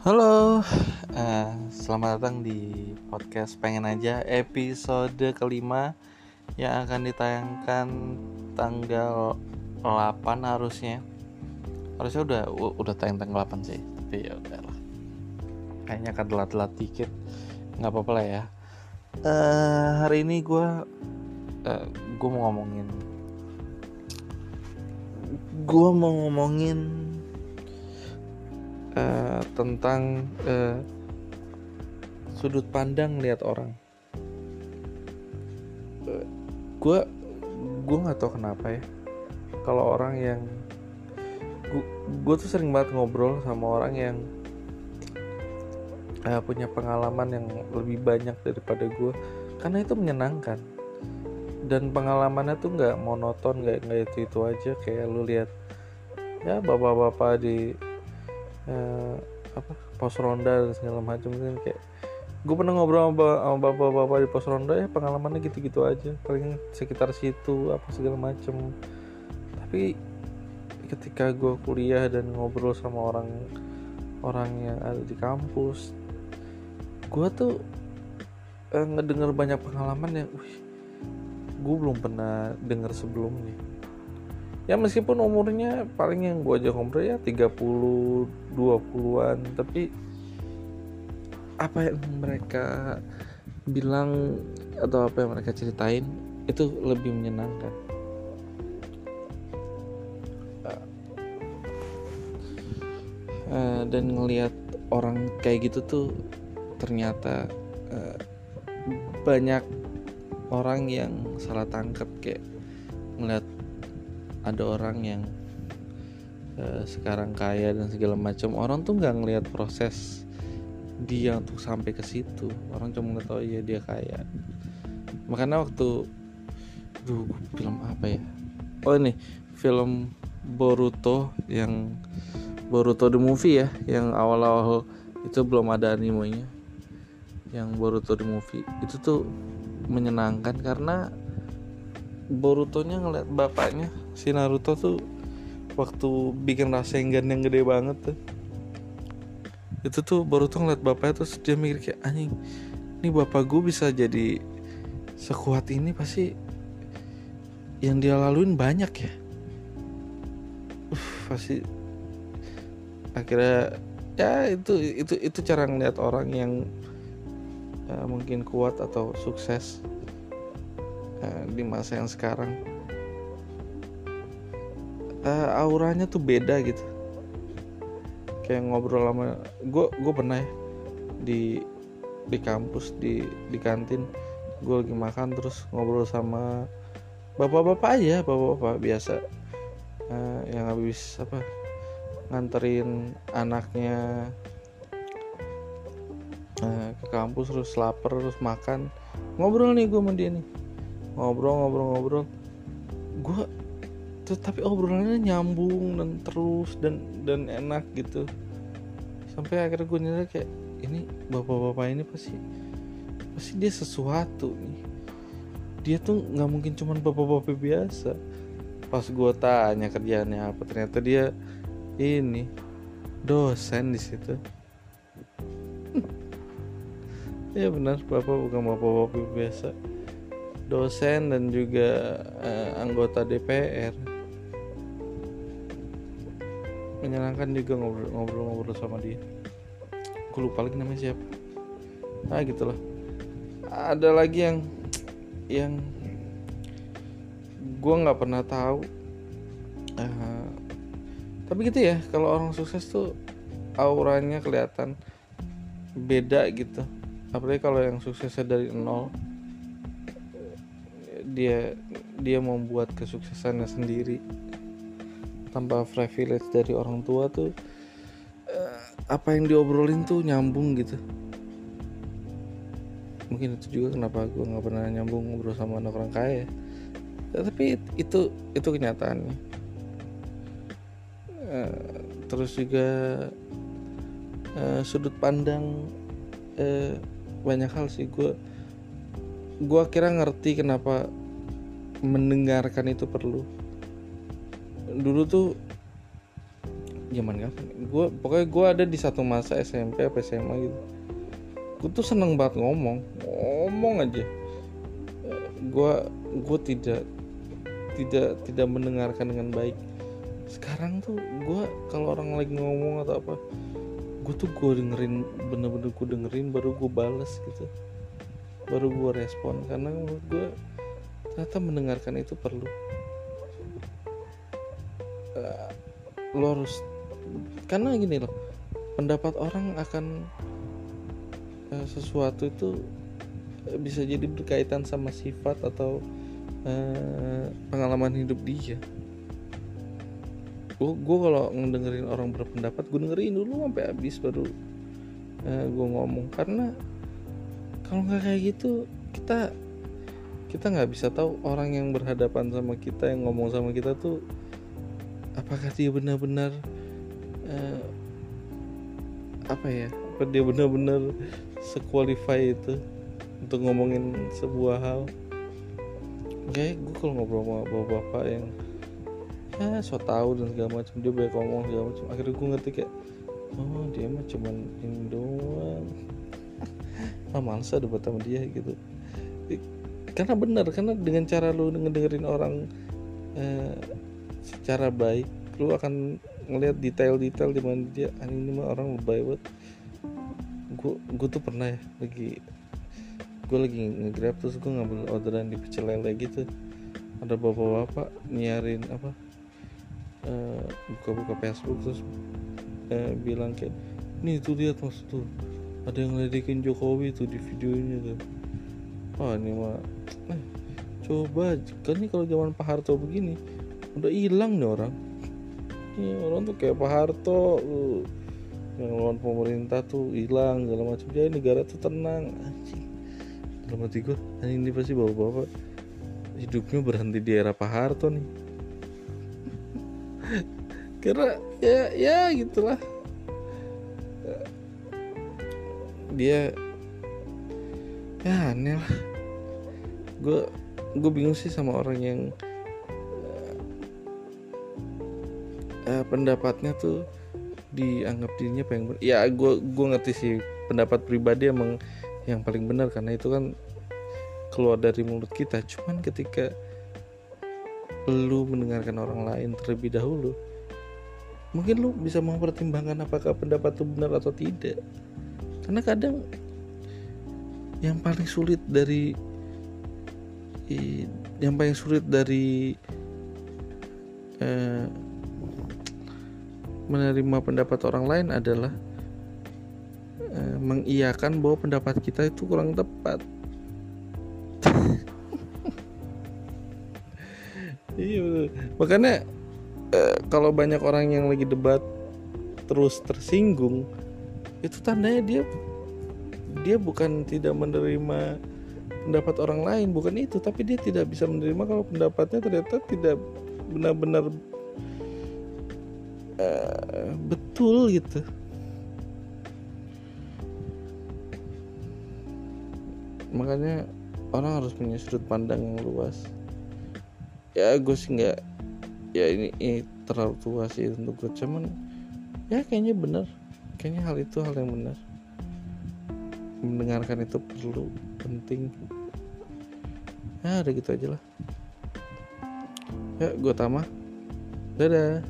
Halo, uh, selamat datang di podcast Pengen Aja episode kelima yang akan ditayangkan tanggal 8 harusnya. Harusnya udah udah tayang tanggal 8 sih, tapi ya udahlah. Kayaknya akan telat-telat dikit, nggak apa-apa lah ya. Uh, hari ini gue uh, gue mau ngomongin gue mau ngomongin uh, tentang uh, sudut pandang lihat orang. Gue uh, gue nggak tahu kenapa ya. Kalau orang yang gue tuh sering banget ngobrol sama orang yang uh, punya pengalaman yang lebih banyak daripada gue karena itu menyenangkan. Dan pengalamannya tuh nggak monoton nggak nggak itu itu aja. Kayak lu lihat ya bapak-bapak di uh, apa pos ronda dan segala macam kan kayak gue pernah ngobrol sama bapak-bapak di pos ronda ya pengalamannya gitu-gitu aja. Paling sekitar situ apa segala macam. Tapi ketika gue kuliah dan ngobrol sama orang orang yang ada di kampus gue tuh eh, ngedenger banyak pengalaman yang gue belum pernah dengar sebelumnya ya meskipun umurnya paling yang gue aja ngobrol ya 30 20-an tapi apa yang mereka bilang atau apa yang mereka ceritain itu lebih menyenangkan. Uh, dan ngelihat orang kayak gitu tuh ternyata uh, banyak orang yang salah tangkap kayak ngeliat ada orang yang uh, sekarang kaya dan segala macam orang tuh nggak ngeliat proses dia untuk sampai ke situ. Orang cuma oh iya dia kaya. Makanya waktu duh film apa ya? Oh ini film Boruto yang Boruto the movie ya yang awal-awal itu belum ada animenya. Yang Boruto the movie itu tuh menyenangkan karena Boruto-nya ngeliat bapaknya si Naruto tuh waktu bikin Rasengan yang gede banget tuh. Itu tuh Boruto ngeliat bapaknya terus dia mikir kayak anjing ini bapak gue bisa jadi sekuat ini pasti yang dia laluin banyak ya. Uh, pasti akhirnya ya itu itu itu cara ngeliat orang yang uh, mungkin kuat atau sukses uh, di masa yang sekarang uh, auranya tuh beda gitu. Kayak ngobrol sama gue gue pernah ya di di kampus di di kantin gue lagi makan terus ngobrol sama bapak-bapak aja bapak-bapak biasa. Uh, yang habis apa nganterin anaknya uh, ke kampus terus lapar terus makan. Ngobrol nih gue sama dia nih. Ngobrol ngobrol ngobrol. Gue tapi obrolannya nyambung dan terus dan dan enak gitu. Sampai akhirnya gue nyadar kayak ini bapak-bapak ini pasti pasti dia sesuatu nih. Dia tuh nggak mungkin cuman bapak-bapak biasa. Pas gue tanya kerjaannya apa ternyata dia ini dosen di situ. Ya benar bapak bukan bapak-bapak biasa. Dosen dan juga uh, anggota DPR menyenangkan juga ngobrol-ngobrol sama dia. Gue lupa lagi namanya siapa. Ah gitulah. Ada lagi yang yang gue nggak pernah tahu. Uh, tapi gitu ya kalau orang sukses tuh auranya kelihatan beda gitu. Apalagi kalau yang suksesnya dari nol dia dia membuat kesuksesannya sendiri tanpa privilege dari orang tua tuh uh, apa yang diobrolin tuh nyambung gitu. Mungkin itu juga kenapa gue nggak pernah nyambung ngobrol sama anak orang kaya. Ya, tapi itu itu kenyataannya. Uh, terus juga uh, sudut pandang uh, banyak hal sih. Gue gue kira ngerti kenapa mendengarkan itu perlu dulu tuh zaman kapan? Gue pokoknya gue ada di satu masa SMP apa SMA gitu. Gue tuh seneng banget ngomong. Ngomong aja. Gue gue tidak tidak tidak mendengarkan dengan baik. Sekarang tuh gue kalau orang lagi ngomong atau apa gue tuh gue dengerin bener-bener gue dengerin baru gue bales gitu. Baru gue respon. Karena gue ternyata mendengarkan itu perlu uh, lo harus karena gini loh pendapat orang akan uh, sesuatu itu bisa jadi berkaitan sama sifat atau uh, pengalaman hidup dia. Gue gue kalau ngedengerin orang berpendapat gue dengerin dulu sampai habis baru uh, gue ngomong. Karena kalau nggak kayak gitu kita kita nggak bisa tahu orang yang berhadapan sama kita yang ngomong sama kita tuh apakah dia benar-benar uh, apa ya apa dia benar-benar sequalify itu untuk ngomongin sebuah hal? Kayak gue kalau ngobrol sama bapak-bapak yang ya so tau dan segala macam dia banyak ngomong segala macam akhirnya gue ngerti kayak oh dia mah cuman ini doang. Ah males ada buat sama dia gitu. Karena benar karena dengan cara lu ngedengerin orang eh, secara baik lu akan ngelihat detail-detail di mana dia ini mah orang lebay banget. Gue gue tuh pernah ya lagi gue lagi ngegrab terus gue ngambil orderan di pecel lele gitu. Ada bapak-bapak nyiarin apa eh, buka-buka Facebook terus uh, bilang kayak nih tuh lihat mas tuh. Ada yang ngeledekin Jokowi tuh di videonya tuh. Wah ini mah eh, coba kan nih kalau zaman Pak Harto begini udah hilang nih orang ini orang tuh kayak Pak Harto uh, yang lawan pemerintah tuh hilang segala macam. Jadi negara tuh tenang anjing. Dalam hati gue ini pasti bawa-bawa hidupnya berhenti di era Pak Harto nih. Karena ya ya gitulah. Dia ya aneh lah. Gue gue bingung sih sama orang yang uh, pendapatnya tuh dianggap dirinya paling benar ya gue gue ngerti sih pendapat pribadi emang yang paling benar karena itu kan keluar dari mulut kita. Cuman ketika lu mendengarkan orang lain terlebih dahulu mungkin lu bisa mempertimbangkan apakah pendapat itu benar atau tidak. Karena kadang yang paling sulit dari yang paling sulit dari eh, menerima pendapat orang lain adalah eh, mengiyakan bahwa pendapat kita itu kurang tepat. Iya makanya eh, kalau banyak orang yang lagi debat terus tersinggung itu tandanya dia dia bukan tidak menerima pendapat orang lain bukan itu tapi dia tidak bisa menerima kalau pendapatnya ternyata tidak benar-benar uh, betul gitu. Makanya orang harus punya sudut pandang yang luas. Ya gue sih nggak ya ini, ini terlalu tua sih untuk gue cuman ya kayaknya benar. Kayaknya hal itu hal yang benar. Mendengarkan itu perlu penting. Ya udah gitu aja lah. Ya gue tamah dadah